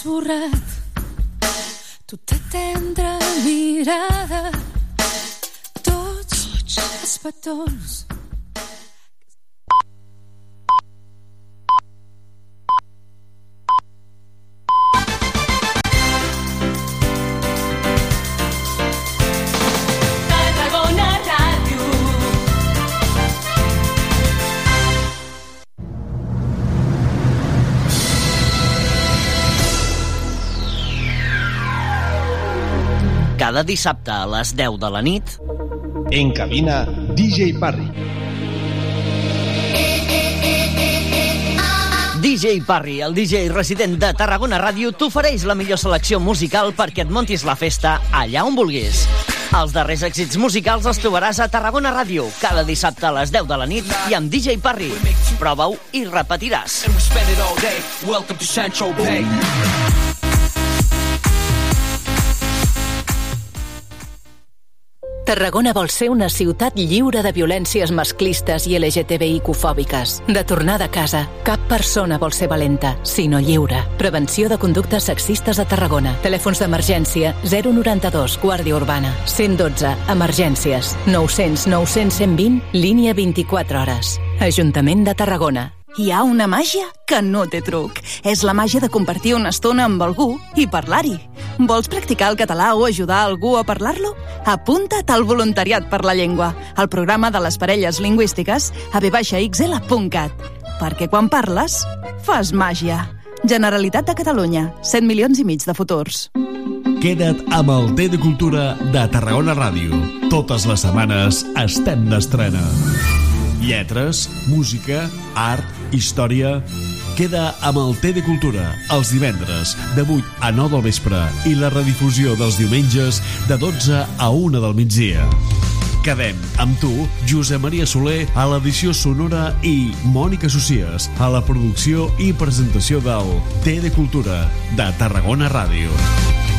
esborrat. Tu tendra mirada. Tots, tots els petons Cada dissabte a les 10 de la nit En cabina, DJ Parry. DJ Parry, el DJ resident de Tarragona Ràdio, t'ofereix la millor selecció musical perquè et montis la festa allà on vulguis. Els darrers èxits musicals els trobaràs a Tarragona Ràdio, cada dissabte a les 10 de la nit i amb DJ Parry. Prova-ho i repetiràs. Tarragona vol ser una ciutat lliure de violències masclistes i LGTBIQ-fòbiques. De tornada a casa, cap persona vol ser valenta, sinó lliure. Prevenció de conductes sexistes a Tarragona. Telèfons d'emergència 092, Guàrdia Urbana. 112, emergències. 900 900 120, línia 24 hores. Ajuntament de Tarragona. Hi ha una màgia que no té truc. És la màgia de compartir una estona amb algú i parlar-hi. Vols practicar el català o ajudar algú a parlar-lo? Apunta't al Voluntariat per la Llengua, al programa de les parelles lingüístiques a vxl.cat. Perquè quan parles, fas màgia. Generalitat de Catalunya, 100 milions i mig de futurs. Queda't amb el T de Cultura de Tarragona Ràdio. Totes les setmanes estem d'estrena. Lletres, música, art, història... Queda amb el T de Cultura els divendres de 8 a 9 del vespre i la redifusió dels diumenges de 12 a 1 del migdia. Quedem amb tu, Josep Maria Soler, a l'edició sonora i Mònica Socies, a la producció i presentació del T de Cultura de Tarragona Ràdio.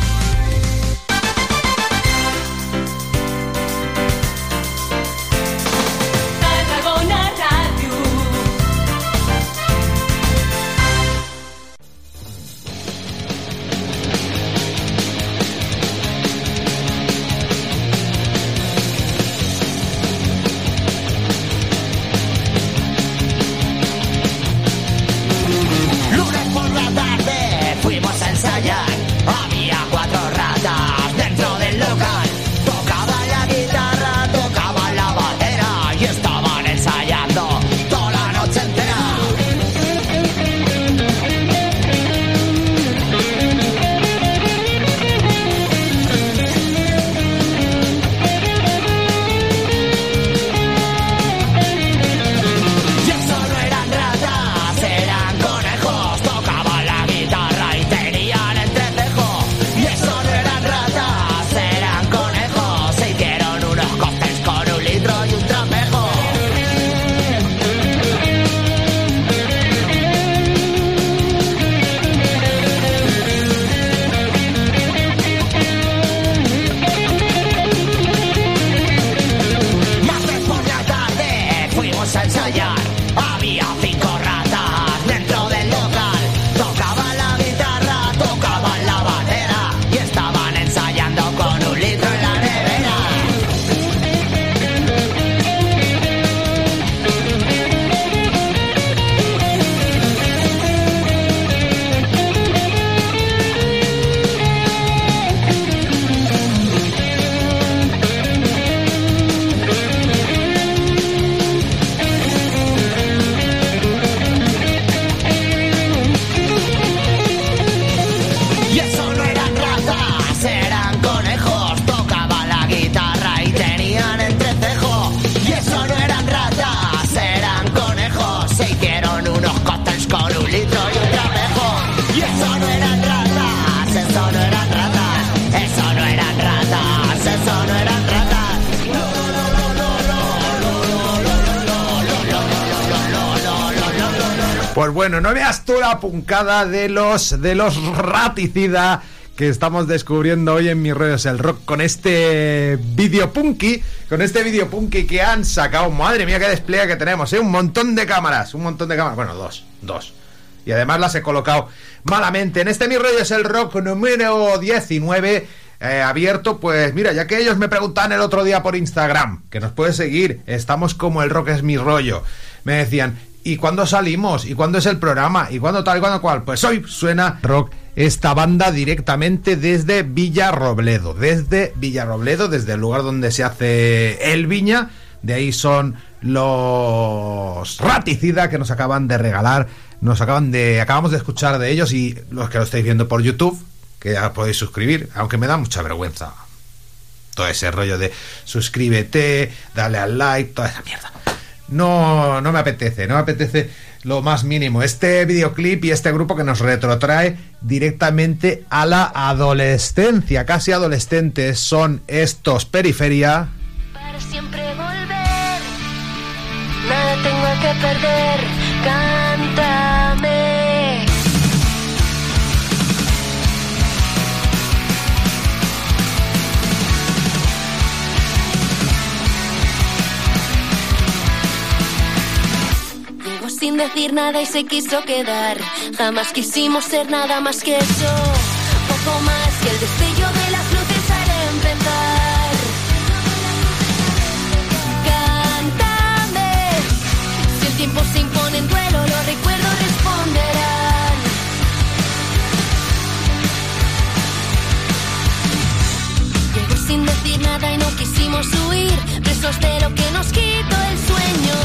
Puncada de los de los raticida que estamos descubriendo hoy en mis redes el rock con este video punky, con este video punky que han sacado. Madre mía, qué despliegue que tenemos, ¿eh? Un montón de cámaras, un montón de cámaras. Bueno, dos, dos. y además las he colocado malamente. En este Mi es el Rock número 19. eh, abierto, pues mira, ya que ellos me preguntaban el otro día por Instagram, que nos puede seguir, estamos como el rock es mi rollo. Me decían, ¿y cuándo salimos? ¿Y cuándo es el programa? ¿Y cuándo tal y cuándo cual? Pues hoy suena rock esta banda directamente desde Villarrobledo, desde Villarrobledo, desde el lugar donde se hace el viña. De ahí son los Raticida que nos acaban de regalar, nos acaban de acabamos de escuchar de ellos y los que lo estáis viendo por YouTube, que ya podéis suscribir, aunque me da mucha vergüenza todo ese rollo de suscríbete, dale al like, toda esa mierda. No, no me apetece, no me apetece lo más mínimo. Este videoclip y este grupo que nos retrotrae directamente a la adolescencia, casi adolescentes son estos Periferia. Sin decir nada y se quiso quedar, jamás quisimos ser nada más que eso, poco más que el destello de las luces al empezar. Cántame, si el tiempo se impone en duelo, los recuerdos responderán. Llegó sin decir nada y no quisimos huir, presos de lo que nos quitó el sueño,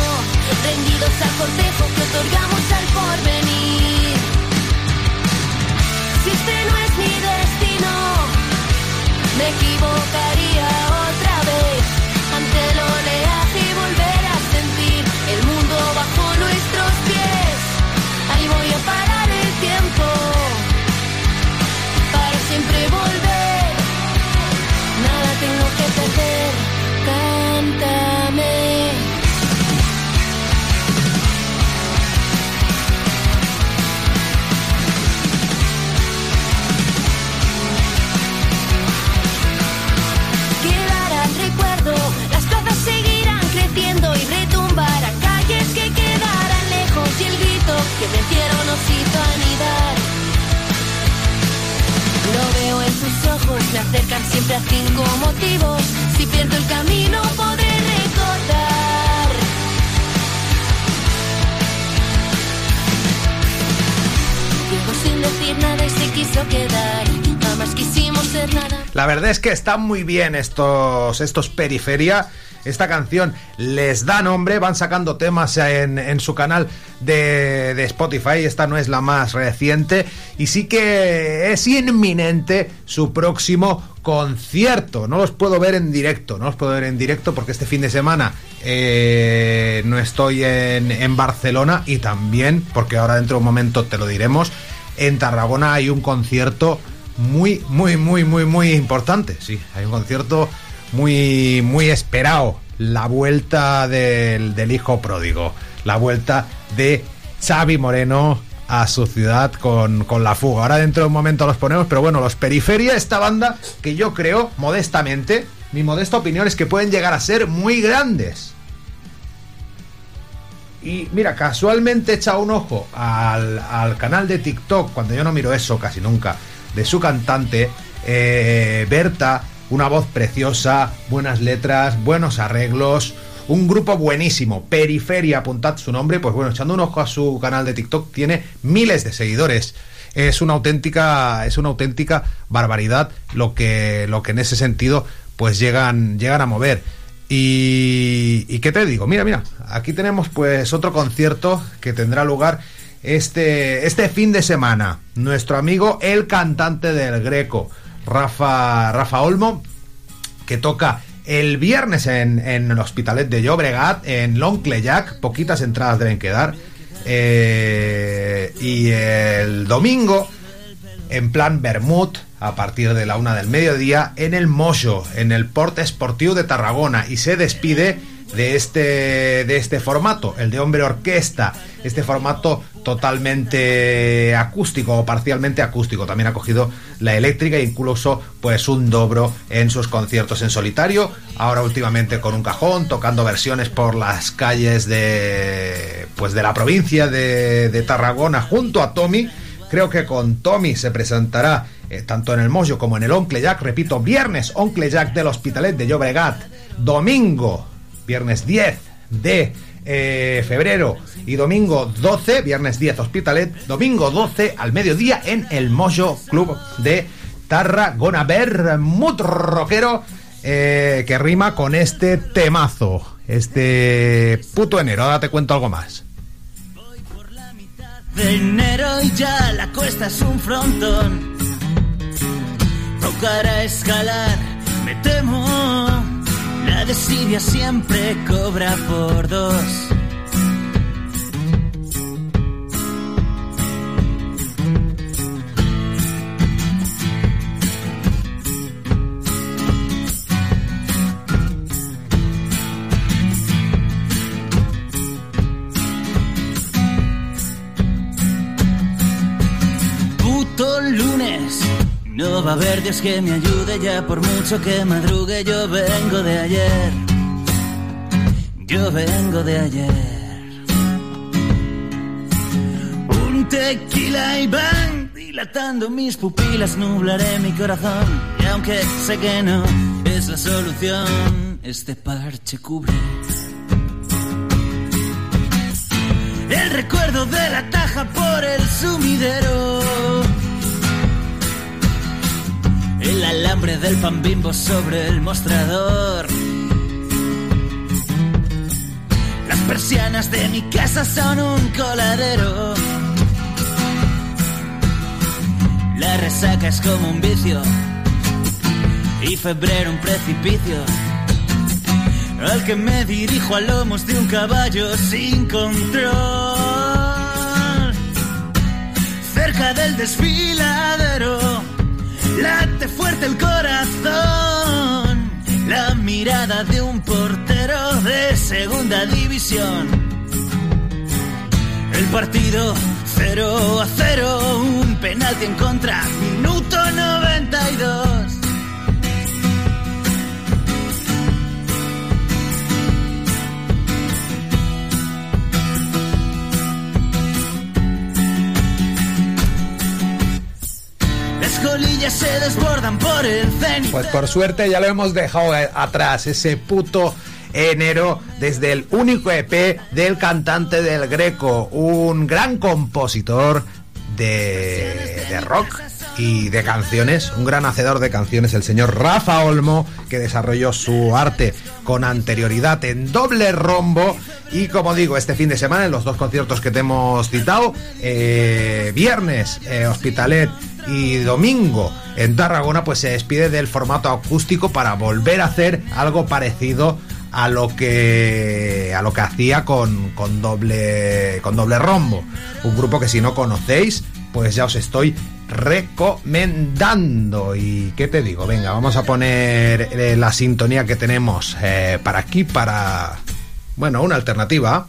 rendidos al cortejo que otorgamos al porvenir. Si este no es mi destino, me equivocaría otra que me hicieron nos hizo anidar. Lo veo en sus ojos, me acercan siempre a cinco motivos. Si pierdo el camino podré recordar. Llegó sin decir nada y se quiso quedar. Jamás quisimos ser nada. La verdad es que están muy bien estos, estos Periferia. Esta canción les da nombre, van sacando temas en, su canal de, de Spotify. Esta no es la más reciente. Y sí que es inminente su próximo concierto. No los puedo ver en directo, no los puedo ver en directo porque este fin de semana eh, no estoy en, en Barcelona y también, porque ahora dentro de un momento te lo diremos, en Tarragona hay un concierto muy, muy, muy, muy, muy importante. Sí, hay un concierto muy, muy esperado. La vuelta del, del hijo pródigo. La vuelta de Xavi Moreno a su ciudad con, con la fuga. Ahora dentro de un momento los ponemos, pero bueno, los Periferia, esta banda que yo creo, modestamente, mi modesta opinión es que pueden llegar a ser muy grandes. Y mira, casualmente he echado un ojo al, al canal de TikTok, cuando yo no miro eso casi nunca, de su cantante, eh, Berta, una voz preciosa, buenas letras, buenos arreglos, un grupo buenísimo, Periferia, apuntad su nombre, pues bueno, echando un ojo a su canal de TikTok, tiene miles de seguidores. Es una auténtica, es una auténtica barbaridad lo que, lo que en ese sentido pues llegan, llegan a mover. Y, y qué te digo, mira, mira, aquí tenemos pues otro concierto que tendrá lugar este, este fin de semana. Nuestro amigo, el cantante del Greco, Rafa, Rafa Olmo, que toca el viernes en, en el Hospitalet de Llobregat, en L'Oncle Jack, poquitas entradas deben quedar. Eh, y el domingo, en plan Bermud, a partir de la una del mediodía, en el Mojo, en el Port Esportiu de Tarragona. Y se despide de este, de este formato, el de hombre orquesta, este formato totalmente acústico o parcialmente acústico. También ha cogido la eléctrica e incluso pues un dobro en sus conciertos en solitario. Ahora últimamente con un cajón, tocando versiones por las calles de pues de la provincia de, de Tarragona junto a Tommy. Creo que con Tommy se presentará eh, tanto en el Mojo como en el Oncle Jack. Repito, viernes Oncle Jack del Hospitalet de Llobregat. Domingo, viernes 10 de eh, febrero y domingo 12, viernes 10 Hospitalet, domingo 12 al mediodía en el Mojo Club de Tarragona. Bermud rockero eh, que rima con este temazo, este puto enero. Ahora te cuento algo más. de enero y ya la cuesta es un frontón. Tocará escalar, me temo. La desidia siempre cobra por dos. No va a haber Dios que me ayude ya por mucho que madrugue. Yo vengo de ayer, yo vengo de ayer. Un tequila y van dilatando mis pupilas, nublaré mi corazón. Y aunque sé que no es la solución, este parche cubre. El recuerdo de la taja por el sumidero. El alambre del pan bimbo sobre el mostrador. Las persianas de mi casa son un coladero. La resaca es como un vicio. Y febrero un precipicio. Al que me dirijo a lomos de un caballo sin control. Cerca del desfiladero, late fuerte el corazón. La mirada de un portero de segunda división. El partido 0 a 0, un penalti en contra, minuto 92. Por. Pues por suerte ya lo hemos dejado eh, atrás, ese puto enero, desde el único EP del cantante del Greco, un gran compositor de, de rock y de canciones, un gran hacedor de canciones, el señor Rafa Olmo, que desarrolló su arte con anterioridad en doble rombo. Y como digo, este fin de semana, en los dos conciertos que te hemos citado, eh, viernes eh, Hospitalet y domingo en Tarragona, pues se despide del formato acústico para volver a hacer algo parecido a lo que a lo que hacía con, con doble con doble rombo un grupo que si no conocéis pues ya os estoy recomendando. Y qué te digo venga vamos a poner eh, la sintonía que tenemos eh, para aquí para bueno una alternativa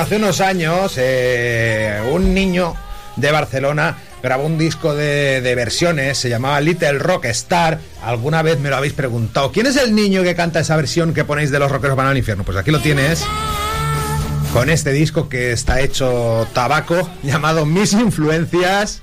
hace unos años eh, un niño de Barcelona grabó un disco de, de versiones, se llamaba Little Rock Star. Alguna vez me lo habéis preguntado. ¿Quién es el niño que canta esa versión que ponéis de los rockeros van al infierno? Pues aquí lo tienes. Con este disco que está hecho tabaco, llamado Mis Influencias.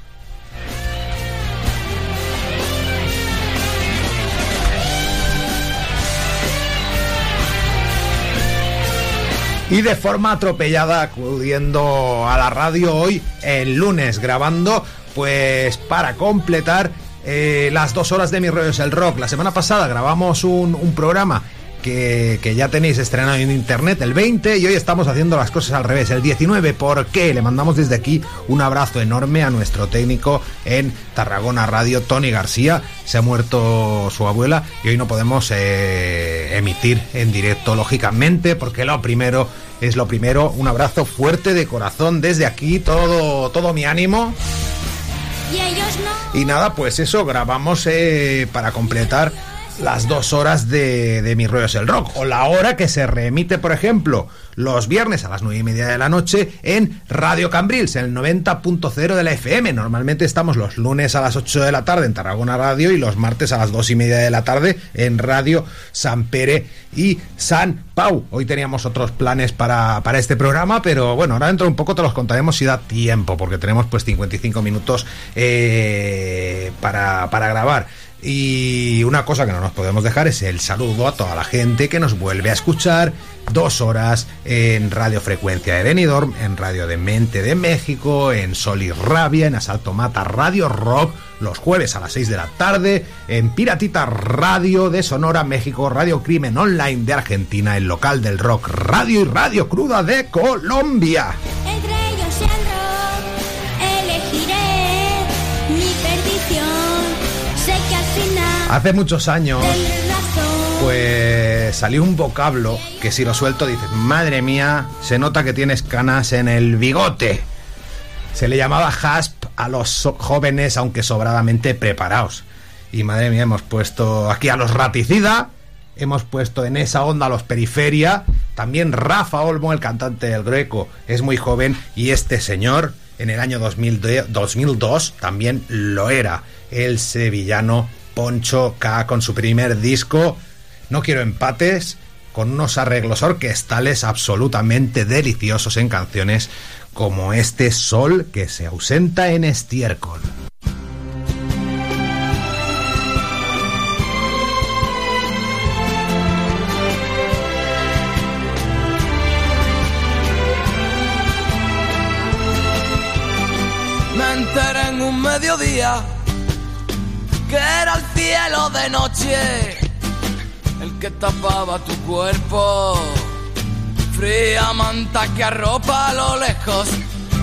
Y de forma atropellada acudiendo a la radio hoy el lunes grabando pues para completar eh, las dos horas de Mi Rollo el Rock. La semana pasada grabamos un, un programa que, que ya tenéis estrenado en internet el 20 y hoy estamos haciendo las cosas al revés, el 19. ¿Por qué? Le mandamos desde aquí un abrazo enorme a nuestro técnico en Tarragona Radio, Tony García. Se ha muerto su abuela y hoy no podemos eh, emitir en directo, lógicamente, porque lo primero es lo primero. Un abrazo fuerte de corazón desde aquí, todo, todo mi ánimo. Y ellos no. Y nada, pues eso, grabamos eh, para completar las dos horas de, de Mi Rollo el Rock. O la hora que se reemite, por ejemplo, los viernes a las nueve y media de la noche en Radio Cambrils, el 90.0 de la FM. Normalmente estamos los lunes a las 8 de la tarde en Tarragona Radio y los martes a las dos y media de la tarde en Radio San Pere y San Pau. Hoy teníamos otros planes para, para este programa, pero bueno, ahora dentro de un poco te los contaremos si da tiempo, porque tenemos pues 55 minutos eh, para, para grabar. Y una cosa que no nos podemos dejar es el saludo a toda la gente que nos vuelve a escuchar dos horas en Radio Frecuencia de Benidorm, en Radio de Mente de México, en Sol y Rabia, en Asalto Mata Radio Rock, los jueves a las 6 de la tarde, en Piratita Radio de Sonora, México, Radio Crimen Online de Argentina, el local del rock Radio y Radio Cruda de Colombia. Hace muchos años pues salió un vocablo que si lo suelto dices, madre mía, se nota que tienes canas en el bigote. Se le llamaba hasp a los jóvenes, aunque sobradamente preparados. Y madre mía, hemos puesto aquí a los raticida, hemos puesto en esa onda a los periferia. También Rafa Olmo, el cantante del Greco, es muy joven. Y este señor, en el año 2000 de- 2002, también lo era. El sevillano Poncho K con su primer disco. No quiero empates, con unos arreglos orquestales absolutamente deliciosos en canciones como este Sol que se ausenta en estiércol. Un mediodía que era el cielo de noche el que tapaba tu cuerpo. Fría manta que arropa a lo lejos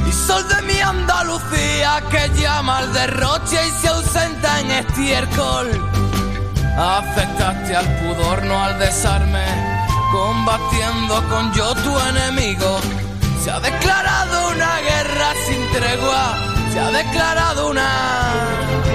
y sol de mi Andalucía que llama al derroche y se ausenta en estiércol. Afectaste al pudor, no al desarme, combatiendo con yo tu enemigo. Se ha declarado una guerra sin tregua, se ha declarado una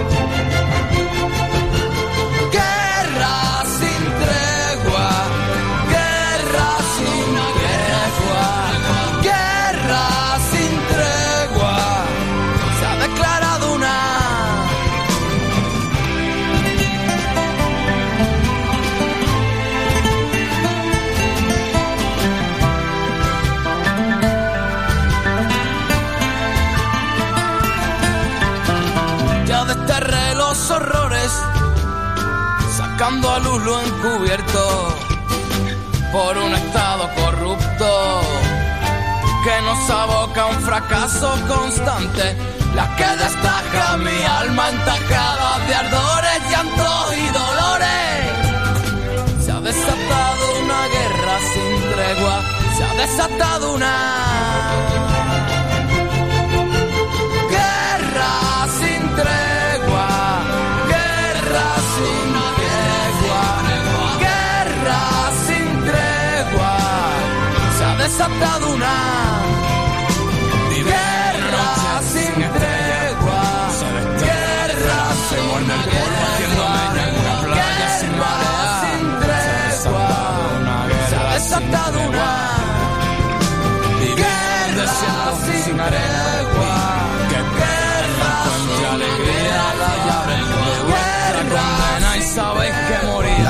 sacando a luz lo encubierto por un estado corrupto que nos aboca a un fracaso constante, la que destaca mi alma entajada de ardores, llantos y dolores. Se ha desatado una guerra sin tregua, se ha desatado una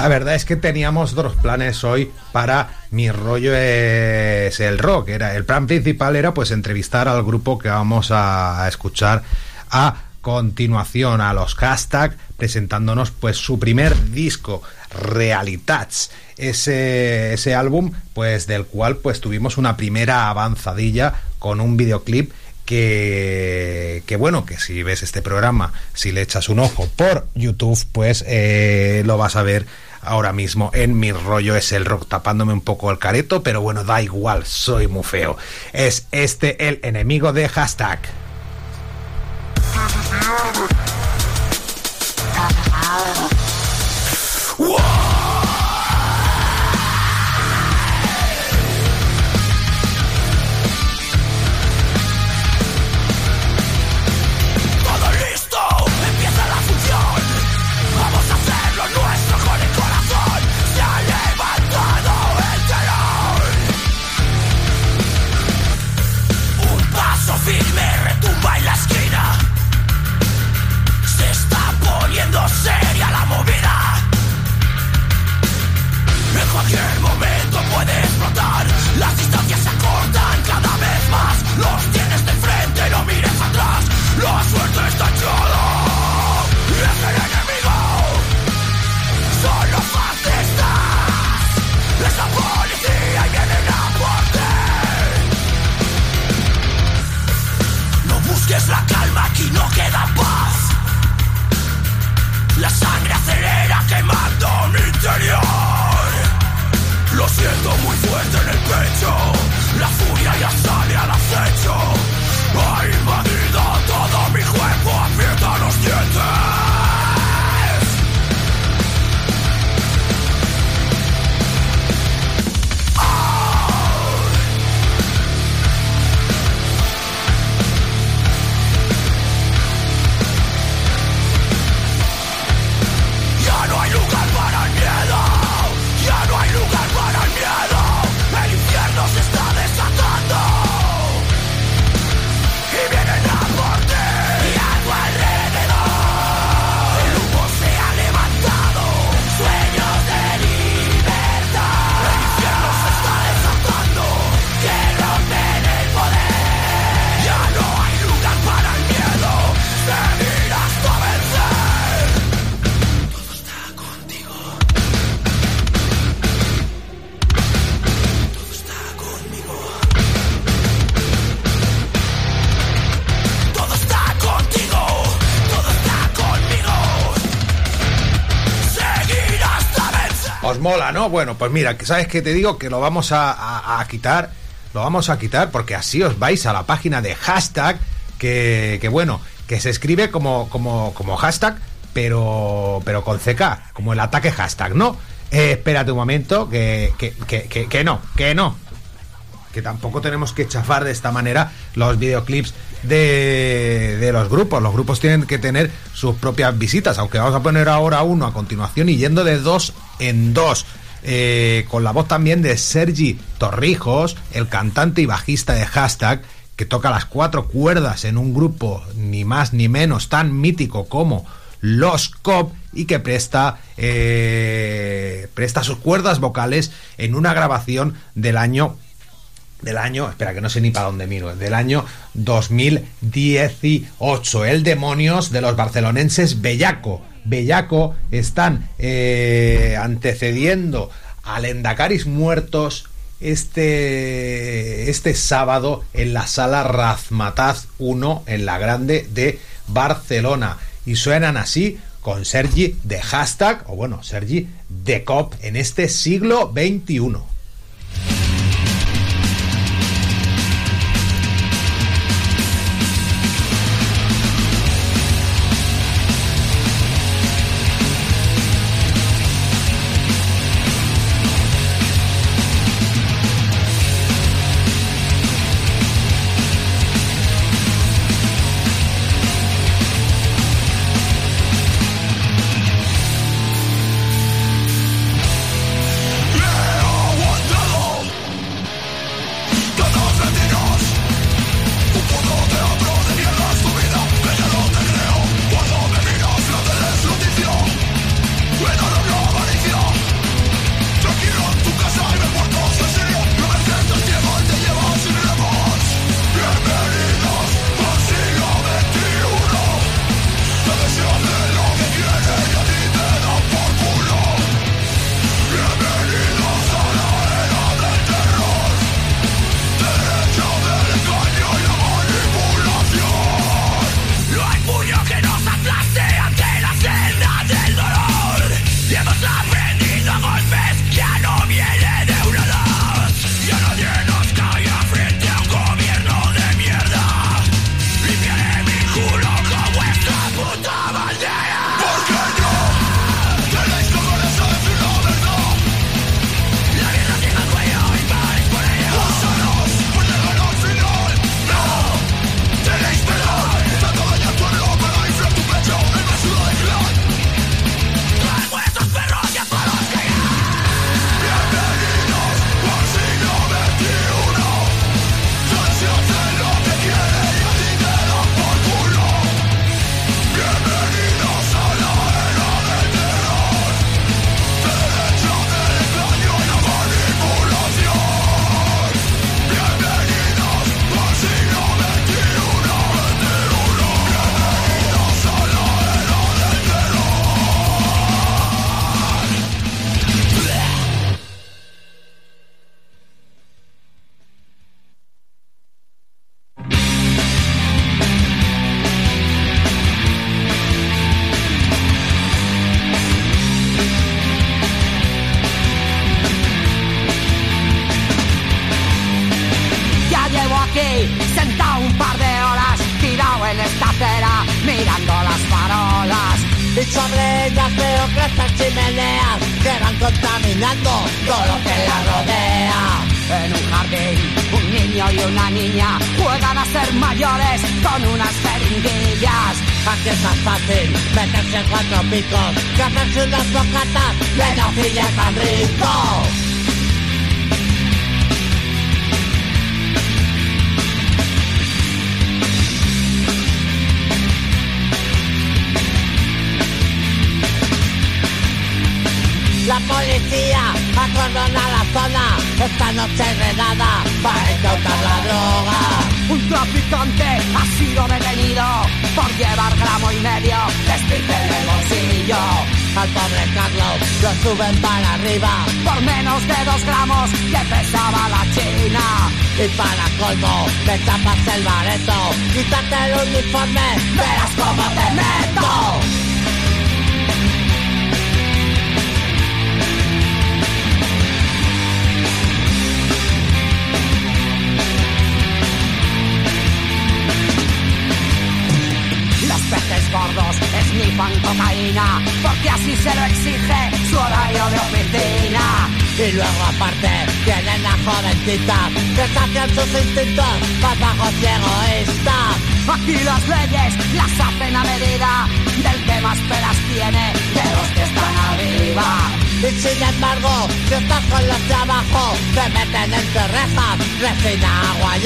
La verdad es que teníamos otros planes hoy para mi rollo es el rock. Era el plan principal era pues entrevistar al grupo que vamos a escuchar a continuación a los hashtag presentándonos pues su primer disco Realitats ese, ese álbum pues del cual pues tuvimos una primera avanzadilla con un videoclip que, que bueno, que si ves este programa, si le echas un ojo por YouTube, pues eh, lo vas a ver ahora mismo en mi rollo es el rock tapándome un poco el careto, pero bueno, da igual, soy muy feo. Es este el enemigo de hashtag. Puede explotar. ¿No? Bueno, pues mira, sabes que te digo que lo vamos a, quitar, lo vamos a quitar porque así os vais a la página de hashtag, que, bueno, que se escribe como, como, como hashtag, pero, pero con CK, como el ataque hashtag, ¿no? Eh, espérate un momento, que, que, que, que, que no, que no, que tampoco tenemos que chafar de esta manera los videoclips de, de los grupos. Los grupos tienen que tener sus propias visitas, aunque vamos a poner ahora uno a continuación y yendo de dos en dos. Eh, con la voz también de Sergi Torrijos, el cantante y bajista de hashtag, que toca las cuatro cuerdas en un grupo ni más ni menos tan mítico como Los Cop y que presta eh, presta sus cuerdas vocales en una grabación del año del año, espera que no sé ni para dónde miro, del año 2018. El Demonios de los barcelonenses Bellaco. Bellaco están eh, antecediendo al Endacaris Muertos este, este sábado en la sala Razmataz 1 en la Grande de Barcelona. Y suenan así con Sergi de hashtag, o bueno, Sergi de COP en este siglo XXI. Contaminando todo lo que la rodea. En un jardín, un niño y una niña juegan a ser mayores con unas jeringuillas. Aquí es más fácil meterse en cuatro picos que hacerse unas bocatas de nocilla tan rico. La policía acordona la zona, esta noche redada para incautar la droga. Un traficante ha sido detenido por llevar gramo y medio de en el bolsillo. Al pobre Carlos lo suben para arriba Por menos de dos gramos que pesaba la china. y para colmo me tapas el bareto. Quítate el uniforme, verás cómo te meto. Peces gordos esnifan cocaína porque así se lo exige su horario de oficina. Y luego aparte tienen a jovencitas que sacian sus instintos bajos y egoístas. Aquí las leyes las hacen a medida del que más pelas tiene de los que están arriba. Y sin embargo, si estás con los de abajo, te meten entre rejas, resina, agua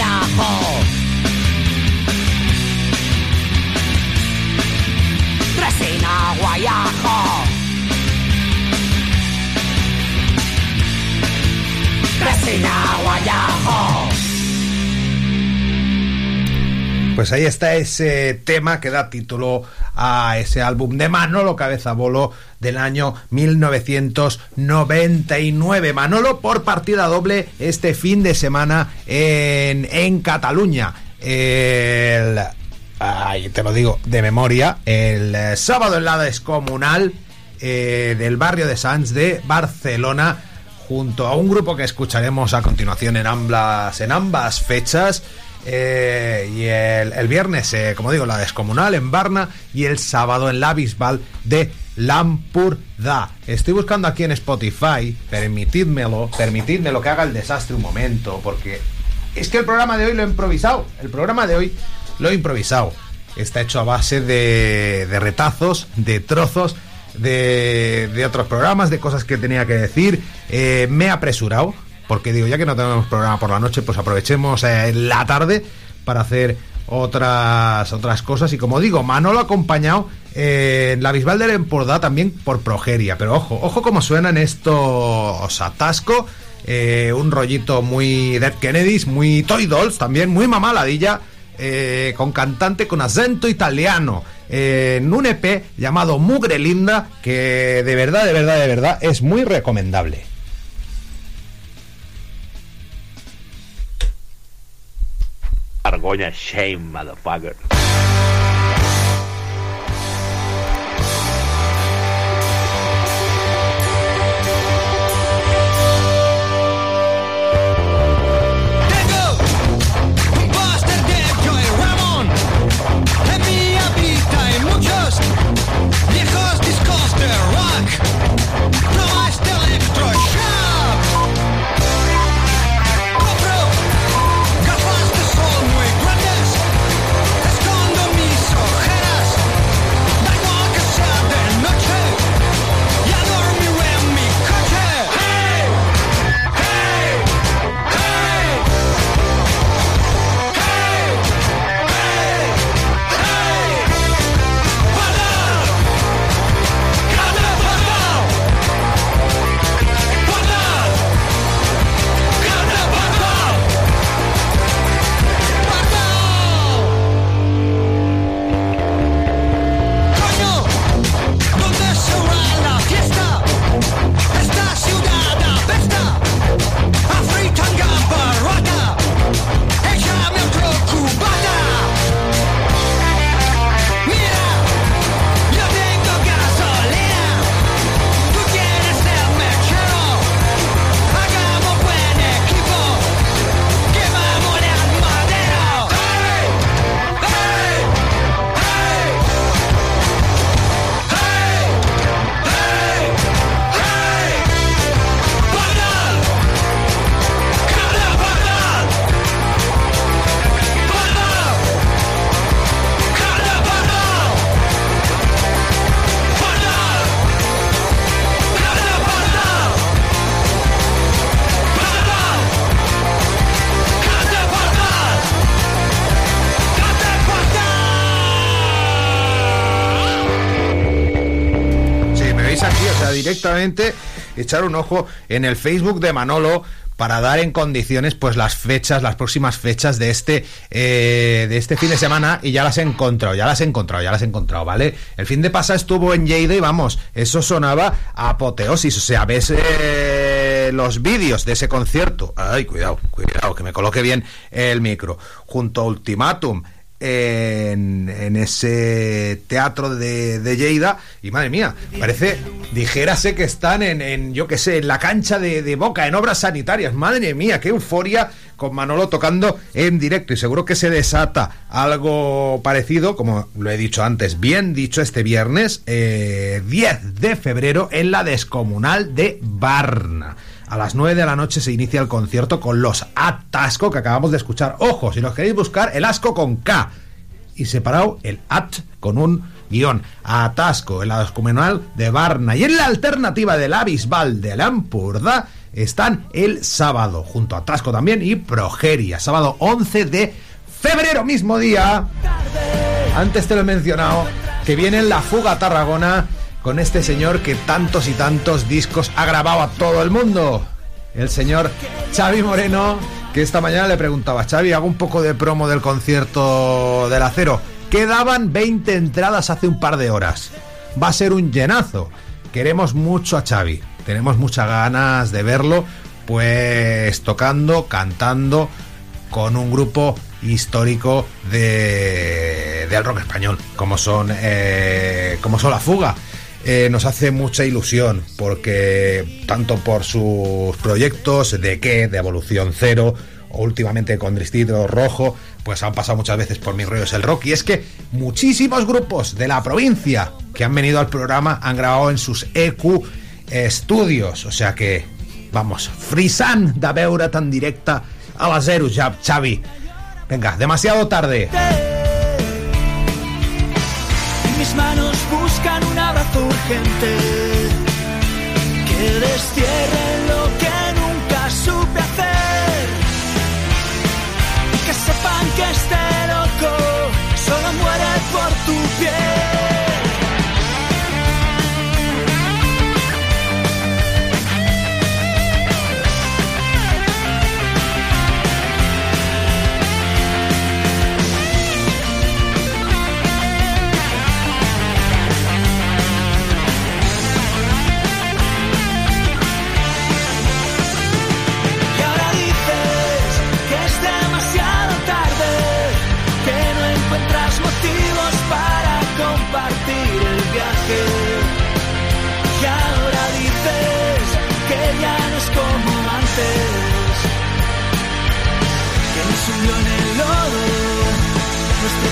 Pues ahí está ese tema que da título a ese álbum de Manolo Cabeza Bolo del año 1999. Manolo por partida doble este fin de semana en, en Cataluña. El, ay, te lo digo de memoria. El eh, sábado en la descomunal eh, del barrio de Sants de Barcelona junto a un grupo que escucharemos a continuación en ambas, en ambas fechas. Eh, y el, el viernes, como digo, la descomunal en Varna y el sábado en la Bisbal de Lampurda. Estoy buscando aquí en Spotify, permitidmelo, permitidmelo que haga el desastre un momento, porque es que el programa de hoy lo he improvisado. El programa de hoy lo he improvisado. Está hecho a base de, retazos, de trozos de, de otros programas, de cosas que tenía que decir. Eh, me he apresurado, porque digo, ya que no tenemos programa por la noche, pues aprovechemos eh, la tarde para hacer otras otras cosas. Y como digo, Manolo ha acompañado eh, en la Bisbal del Empordà también por Progeria. Pero ojo, ojo cómo suenan estos atasco. eh, un rollito muy Dead Kennedys, muy Toy Dolls también, muy mamaladilla. Eh, con cantante con acento italiano eh, en un EP llamado Mugre Linda que de verdad, de verdad, de verdad es muy recomendable. Argoña shame, motherfucker. Directamente echar un ojo en el Facebook de Manolo para dar en condiciones pues las fechas, las próximas fechas de este eh, de este fin de semana y ya las he encontrado, ya las he encontrado, ya las he encontrado, ¿vale? El fin de pasado estuvo en Lleida y vamos, eso sonaba apoteosis, o sea, ves eh, los vídeos de ese concierto, ay, cuidado, cuidado, que me coloque bien el micro, junto a Ultimatum, en, ese teatro de, de Lleida. Y madre mía, parece, dijérase que están en, en yo que sé, en la cancha de, de Boca, en obras sanitarias, madre mía, qué euforia con Manolo tocando en directo. Y seguro que se desata algo parecido, como lo he dicho antes, bien dicho este viernes, eh, 10 de febrero en la descomunal de Barna. A las 9 de la noche se inicia el concierto con los Atasco que acabamos de escuchar. Ojo, si los queréis buscar, el asco con K. Y separado el at con un guion. Atasco en la de Barna. Y en la alternativa del Abisbal de Lampurda están el sábado, junto a Atasco también y Progeria. Sábado 11 de febrero, mismo día. Antes te lo he mencionado, que viene la fuga a Tarragona con este señor que tantos y tantos discos ha grabado a todo el mundo. El señor Xavi Moreno, que esta mañana le preguntaba, Xavi, hago un poco de promo del concierto del acero. Quedaban 20 entradas hace un par de horas. Va a ser un llenazo. Queremos mucho a Xavi. Tenemos muchas ganas de verlo, pues tocando, cantando con un grupo histórico de, del rock español, como son, eh, como son La Fuga eh, nos hace mucha ilusión porque tanto por sus proyectos de qué, de evolución cero, o últimamente con Distrito Rojo, pues han pasado muchas veces por mis rollos el rock. Y es que muchísimos grupos de la provincia que han venido al programa han grabado en sus EQ estudios. O sea que, vamos, frisan de veure tan directa a la zero, Xavi. Venga, demasiado tarde. Mis manos urgente que destierre lo que nunca supe hacer. Que sepan que este loco solo muere por tu piel.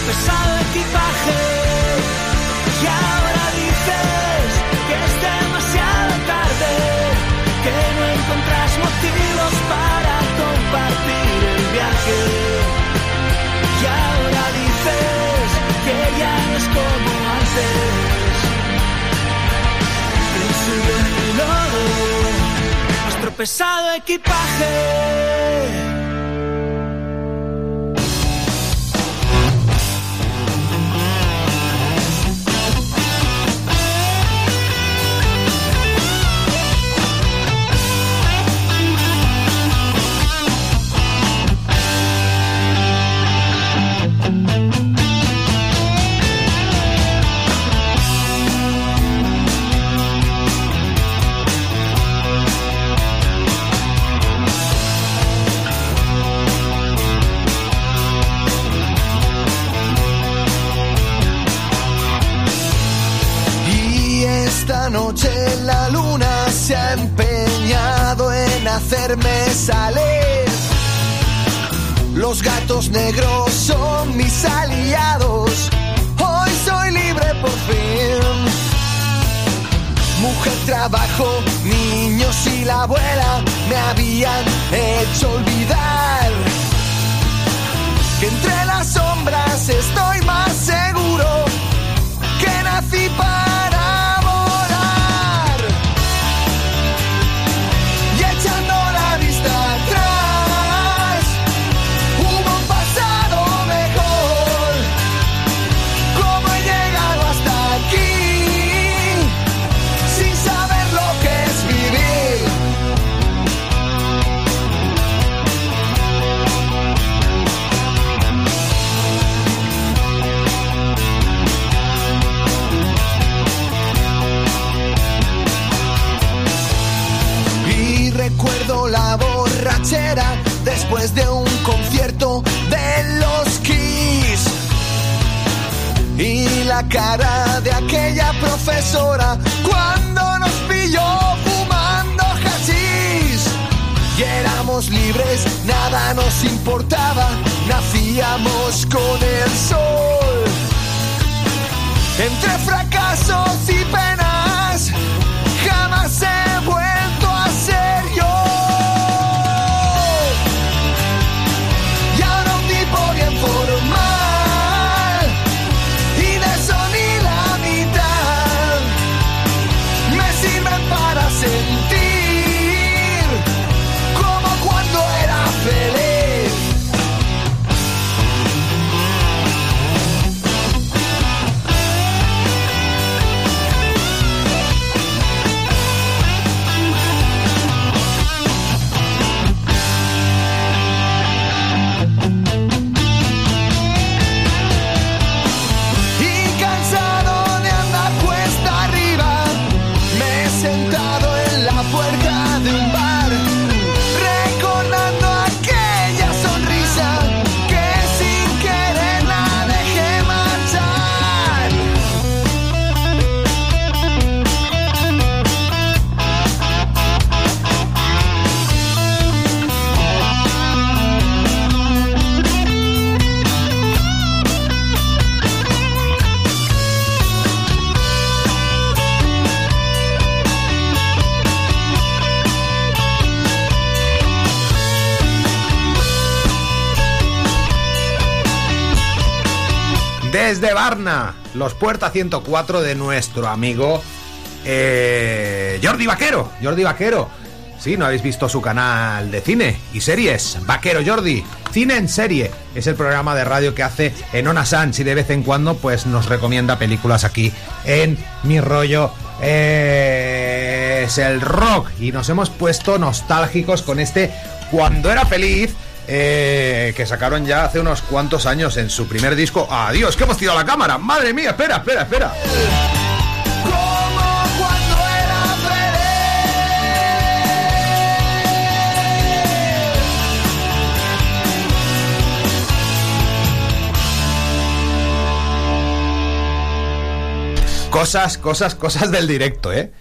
Pesado equipaje. Y ahora dices que es demasiado tarde, que no encuentras motivos para compartir el viaje. Y ahora dices que ya no es como antes, el lodo nuestro pesado equipaje. Hacerme salir. Los gatos negros son mis aliados. Hoy soy libre por fin. Mujer, trabajo, niños y la abuela me habían hecho olvidar que entre las sombras estoy más seguro que nací para la cara de aquella profesora cuando nos pilló fumando hachís. Y éramos libres, nada nos importaba, nacíamos con el sol. Entre fracasos y penas, Desde Barna, los Puerta 104 de nuestro amigo eh, Jordi Vaquero. Jordi Vaquero. Sí, ¿no habéis visto su canal de cine y series? Vaquero Jordi, cine en serie. Es el programa de radio que hace en Ona Sans y de vez en cuando pues nos recomienda películas aquí en Mi Rollo es el rock. Y nos hemos puesto nostálgicos con este Cuando era feliz eh, que sacaron ya hace unos cuantos años en su primer disco. ¡Adiós! ¡Que hemos tirado la cámara! ¡Madre mía! Espera, espera, espera. Cosas, cosas, cosas del directo, ¿eh?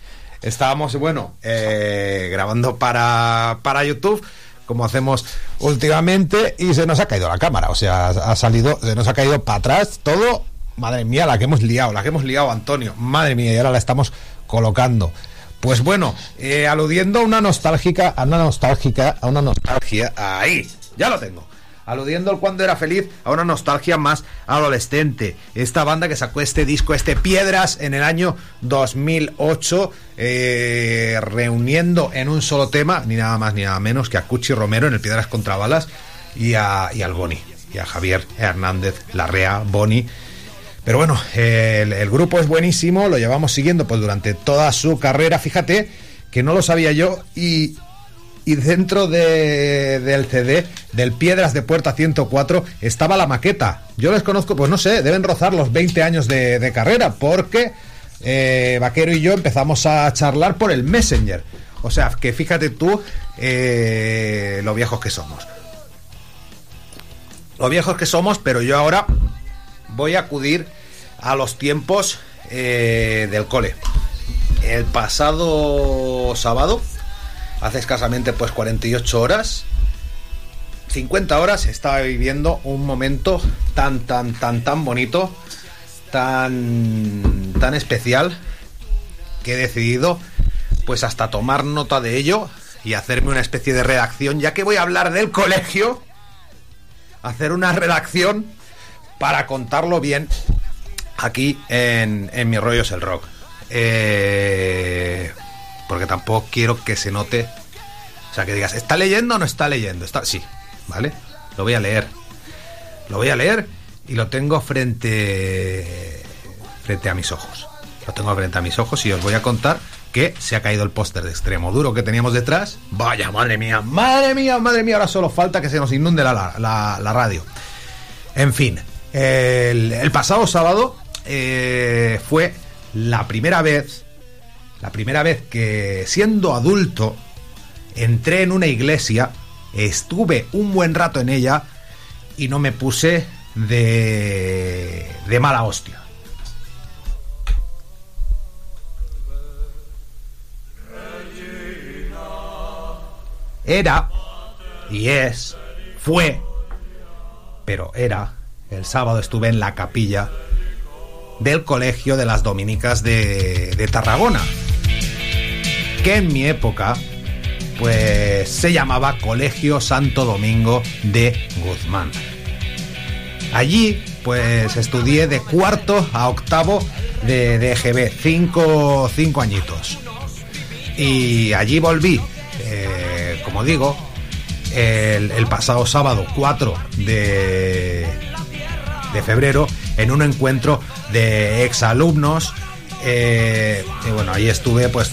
Estábamos, bueno, eh, grabando para, para YouTube, como hacemos últimamente, y se nos ha caído la cámara. O sea, ha salido, se nos ha caído para atrás todo. Madre mía, la que hemos liado, la que hemos liado, Antonio. Madre mía, y ahora la estamos colocando. Pues bueno, eh, aludiendo a una nostálgica, a una nostálgica, a una nostalgia. Ahí, ya lo tengo. Aludiendo al cuando era feliz a una nostalgia más adolescente. Esta banda que sacó este disco, este Piedras, en el año 2008, eh, reuniendo en un solo tema, ni nada más ni nada menos que a Cuchi Romero en el Piedras contra Balas y, a, y al Boni, y a Javier Hernández Larrea, Boni. Pero bueno, el, el grupo es buenísimo, lo llevamos siguiendo pues durante toda su carrera. Fíjate que no lo sabía yo y, y dentro de- del CD del Piedras de Puerta 104 estaba la maqueta. Yo les conozco, pues no sé, deben rozar los 20 años de, de carrera porque eh, Vaquero y yo empezamos a charlar por el Messenger. O sea, que fíjate tú eh, lo viejos que somos. Lo viejos que somos, pero yo ahora voy a acudir a los tiempos eh, del cole. El pasado sábado, hace escasamente pues 48 horas, 50 horas, estaba viviendo un momento tan, tan, tan, tan bonito, tan, tan especial, que he decidido pues hasta tomar nota de ello y hacerme una especie de redacción, ya que voy a hablar del colegio, hacer una redacción para contarlo bien aquí en, en Mi Rollo es el Rock. Eh, porque tampoco quiero que se note. O sea, que digas, ¿está leyendo o no está leyendo? Está, sí, ¿vale? Lo voy a leer. Lo voy a leer y lo tengo frente, frente a mis ojos. Lo tengo frente a mis ojos y os voy a contar que se ha caído el póster de extremo duro que teníamos detrás. Vaya, madre mía, madre mía, madre mía, ahora solo falta que se nos inunde la, la- radio. En fin, el, el pasado sábado eh, fue la primera vez, la primera vez que siendo adulto entré en una iglesia estuve un buen rato en ella y no me puse de, de mala hostia. Era, y es, fue, pero era, el sábado estuve en la capilla del Colegio de las Dominicas de, de Tarragona, que en mi época pues se llamaba Colegio Santo Domingo de Guzmán. Allí pues estudié de cuarto a octavo de, de EGB, cinco, cinco añitos. Y allí volví, eh, como digo, el, el pasado sábado 4 de, de febrero en un encuentro de exalumnos. Eh, y bueno, ahí estuve, pues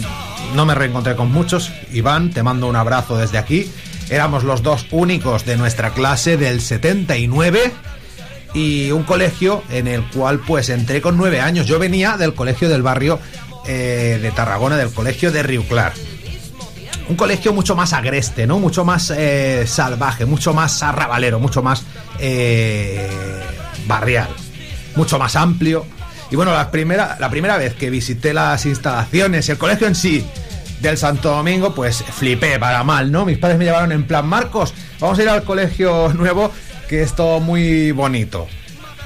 no me reencontré con muchos. Iván, te mando un abrazo desde aquí. Éramos los dos únicos de nuestra clase del 79 y un colegio en el cual pues entré con nueve años. Yo venía del colegio del barrio eh, de Tarragona, del colegio de Río Clar. Un colegio mucho más agreste, ¿no? Mucho más eh, salvaje, mucho más arrabalero, mucho más barrial, mucho más amplio. Y bueno, la primera, la primera vez que visité las instalaciones, el colegio en sí del Santo Domingo, pues flipé para mal, ¿no? Mis padres me llevaron en plan, Marcos, vamos a ir al colegio nuevo, que es todo muy bonito.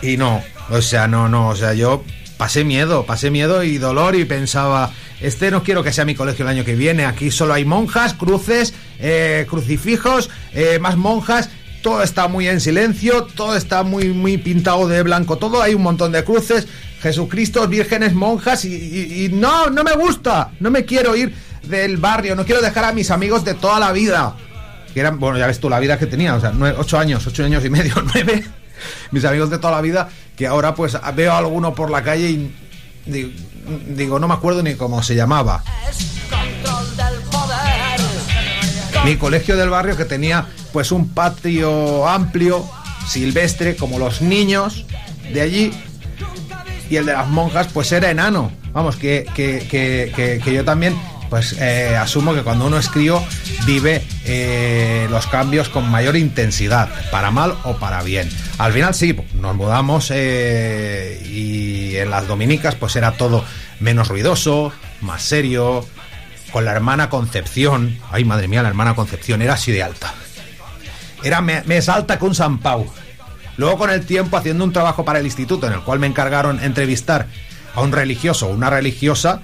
Y no, o sea, no, no, o sea, yo pasé miedo, pasé miedo y dolor y pensaba, este no quiero que sea mi colegio el año que viene, aquí solo hay monjas, cruces, eh, crucifijos, eh, más monjas, todo está muy en silencio, todo está muy, muy pintado de blanco, todo, hay un montón de cruces, Jesucristo, vírgenes, monjas y, y- y no, no me gusta, no me quiero ir del barrio, no quiero dejar a mis amigos de toda la vida, que eran, bueno, ya ves tú la vida que tenía, o sea, nueve- ocho años, ocho años y medio, nueve, mis amigos de toda la vida, que ahora pues veo a alguno por la calle y digo, digo, no me acuerdo ni cómo se llamaba. Mi colegio del barrio que tenía pues un patio amplio, silvestre, como los niños de allí, y el de las monjas pues era enano. Vamos, que, que, que, que- yo también pues eh, asumo que cuando uno es crío vive eh, los cambios con mayor intensidad, para mal o para bien. Al final sí, nos mudamos eh, y en las dominicas pues era todo menos ruidoso, más serio, con la hermana Concepción. Ay, madre mía, la hermana Concepción era así de alta. Era me- más alta que un San Pau. Luego con el tiempo haciendo un trabajo para el instituto en el cual me encargaron entrevistar a un religioso o una religiosa,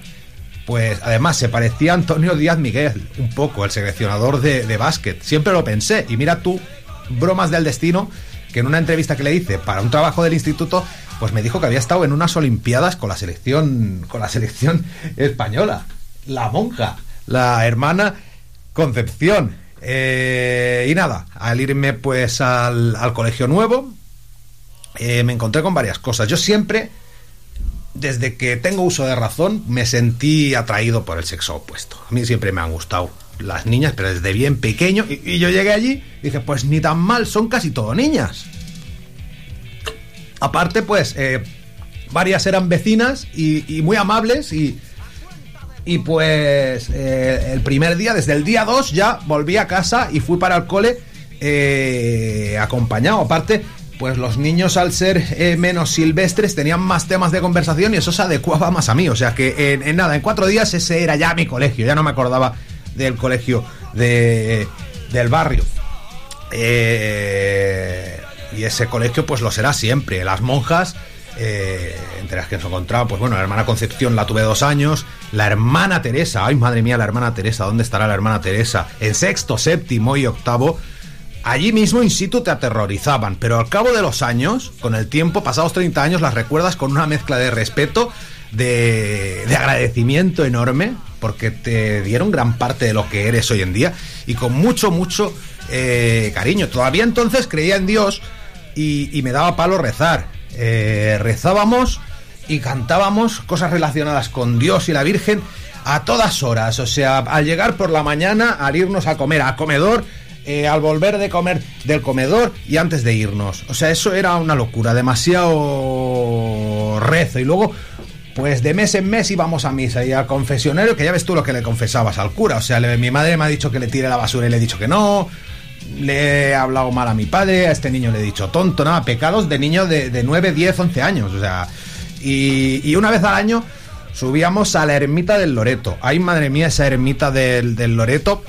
pues además se parecía a Antonio Díaz Miguel, un poco, el seleccionador de, de básquet. Siempre lo pensé. Y mira tú, bromas del destino, que en una entrevista que le hice para un trabajo del instituto, pues me dijo que había estado en unas olimpiadas con la selección, con la selección española. La monja, la hermana Concepción. Eh, y nada, al irme pues al, al colegio nuevo, eh, me encontré con varias cosas. Yo siempre, desde que tengo uso de razón, me sentí atraído por el sexo opuesto. A mí siempre me han gustado las niñas, pero desde bien pequeño. Y, yo llegué allí y dije, pues ni tan mal, son casi todo niñas. Aparte, pues, eh, varias eran vecinas y, y muy amables y... Y pues eh, el primer día, desde el día 2 ya volví a casa y fui para el cole eh, acompañado. Aparte, pues los niños al ser eh, menos silvestres tenían más temas de conversación y eso se adecuaba más a mí. O sea que en, nada, en cuatro días ese era ya mi colegio. Ya no me acordaba del colegio de, del barrio. Eh, y ese colegio pues lo será siempre. Las monjas, eh, entre las que nos encontraba, pues bueno, la hermana Concepción la tuve dos años, la hermana Teresa, ay madre mía, la hermana Teresa, ¿dónde estará la hermana Teresa? En sexto, séptimo y octavo, allí mismo in situ te aterrorizaban, pero al cabo de los años, con el tiempo, pasados 30 años, las recuerdas con una mezcla de respeto, de, de agradecimiento enorme, porque te dieron gran parte de lo que eres hoy en día, y con mucho, mucho eh, cariño. Todavía entonces creía en Dios y, y me daba palo rezar. Eh, rezábamos y cantábamos cosas relacionadas con Dios y la Virgen a todas horas. O sea, al llegar por la mañana, al irnos a comer a comedor, eh, al volver de comer del comedor y antes de irnos. O sea, eso era una locura, demasiado rezo. Y luego, pues de mes en mes íbamos a misa y al confesionario, que ya ves tú lo que le confesabas al cura. O sea, mi madre me ha dicho que le tire la basura y le he dicho que no. Le he hablado mal a mi padre, a este niño le he dicho tonto, nada, pecados de niño de, de 9, 10, 11 años, o sea, y, y una vez al año subíamos a la ermita del Loreto. Ay, madre mía, esa ermita del, del Loreto.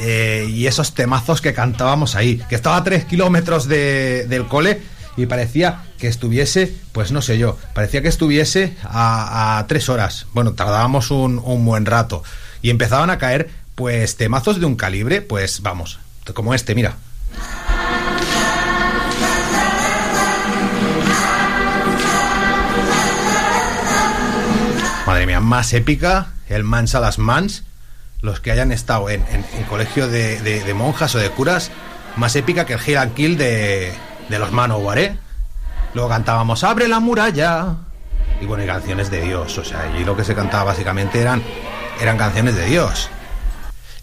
eh, y esos temazos que cantábamos ahí, que estaba a 3 kilómetros de- del cole y parecía que estuviese, pues no sé yo, parecía que estuviese a, a 3 horas. Bueno, tardábamos un, un buen rato y empezaban a caer, pues temazos de un calibre, pues vamos, como este, mira. Madre mía, más épica, el mans a las mans, los que hayan estado en, en- colegio de, de- monjas o de curas, más épica que el Hill Kill de, de los Manowar, ¿eh? Luego cantábamos Abre la muralla. Y bueno, y canciones de Dios, o sea, y lo que se cantaba básicamente eran, eran canciones de Dios.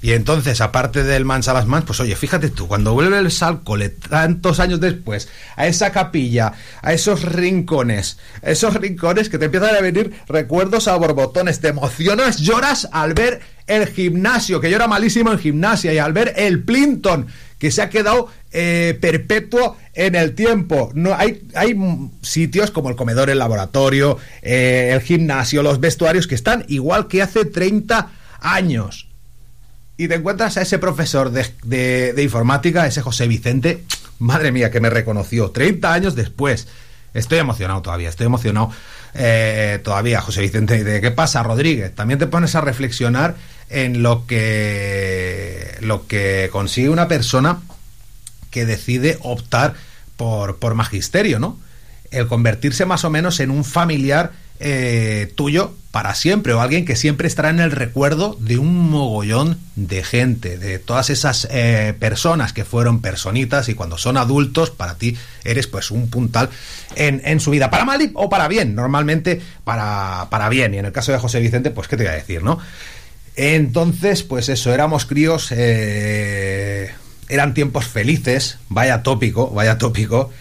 Y entonces, aparte del mans a mans, pues oye, fíjate tú, cuando vuelves al cole tantos años después, a esa capilla, a esos rincones, esos rincones que te empiezan a venir recuerdos a borbotones, te emocionas, lloras al ver el gimnasio, que yo era malísimo en gimnasia, y al ver el Plinton, que se ha quedado eh, perpetuo en el tiempo. No, hay, hay sitios como el comedor, el laboratorio, eh, el gimnasio, los vestuarios, que están igual que hace 30 años y te encuentras a ese profesor de, de- informática, ese José Vicente, madre mía, que me reconoció 30 años después. Estoy emocionado todavía, estoy emocionado eh, todavía, José Vicente. ¿Y de qué pasa, Rodríguez? También te pones a reflexionar en lo que, lo que consigue una persona que decide optar por, por magisterio, ¿no? El convertirse más o menos en un familiar eh, tuyo para siempre, o alguien que siempre estará en el recuerdo de un mogollón de gente, de todas esas eh, personas que fueron personitas y cuando son adultos, para ti eres pues un puntal en, en su vida, para mal o para bien, normalmente para, para bien, y en el caso de José Vicente, pues qué te voy a decir, ¿no? Entonces, pues eso, éramos críos, eh, eran tiempos felices, vaya tópico, vaya tópico.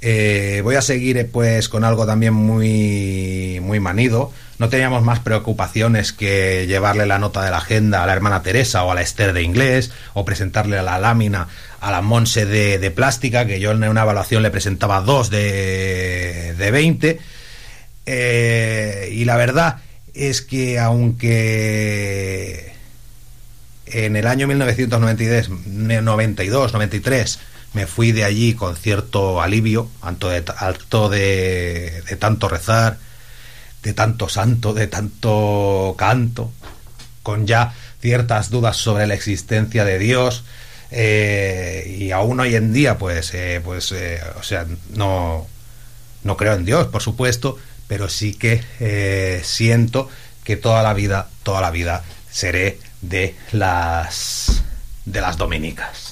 Eh, voy a seguir pues con algo también muy, muy manido. No teníamos más preocupaciones que llevarle la nota de la agenda a la hermana Teresa o a la Esther de inglés o presentarle la lámina a la Monse de, plástica, que yo en una evaluación le presentaba dos de, de 20. Eh, y la verdad es que aunque en el año 1992, 92, 93 me fui de allí con cierto alivio, alto alto de, de tanto rezar, de tanto santo, de tanto canto, con ya ciertas dudas sobre la existencia de Dios. eh, y aún hoy en día, pues, eh, pues, eh, o sea, no, no creo en Dios, por supuesto, pero sí que eh, siento que toda la vida, toda la vida seré de las de las dominicas.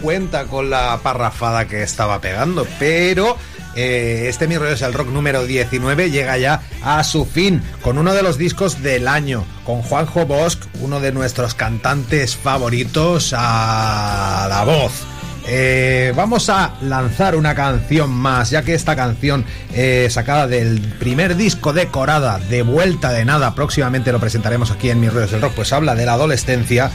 Cuenta con la parrafada que estaba pegando, pero eh, este Mi Rollo es el Rock número 19 llega ya a su fin con uno de los discos del año, con Juanjo Bosch, uno de nuestros cantantes favoritos a la voz. Eh, vamos a lanzar una canción más, ya que esta canción eh, sacada del primer disco de Corada, de vuelta de nada, próximamente lo presentaremos aquí en Mis Rollos del Rock, pues habla de la adolescencia.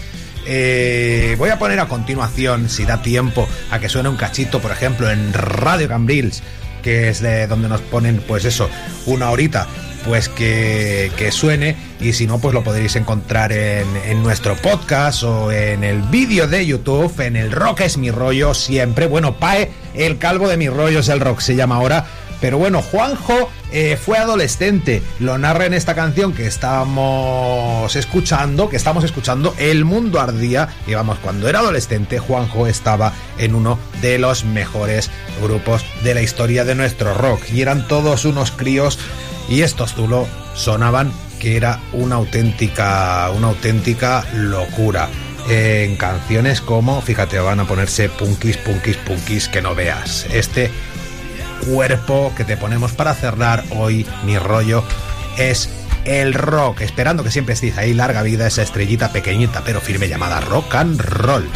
Eh, voy a poner a continuación, si da tiempo, a que suene un cachito, por ejemplo, en Radio Cambrils, que es de donde nos ponen, pues eso, una horita, pues que, que suene y si no, pues lo podréis encontrar en, en nuestro podcast o en el vídeo de YouTube, en el Rock es mi rollo siempre. Bueno, Pae, el calvo de mi rollo es el rock, se llama ahora. Pero bueno, Juanjo eh, fue adolescente, lo narra en esta canción que estamos escuchando, que estamos escuchando, El Mundo Ardía, y vamos, cuando era adolescente, Juanjo estaba en uno de los mejores grupos de la historia de nuestro rock, y eran todos unos críos, y estos Zulo sonaban que era una auténtica, una auténtica locura. En canciones como, fíjate, van a ponerse punkis, punkis, punkis que no veas. Este cuerpo que te ponemos para cerrar hoy, mi rollo, es el rock. Esperando que siempre estéis ahí, larga vida, esa estrellita pequeñita pero firme llamada rock and roll.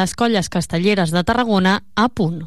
Les colles castelleres de Tarragona a punt.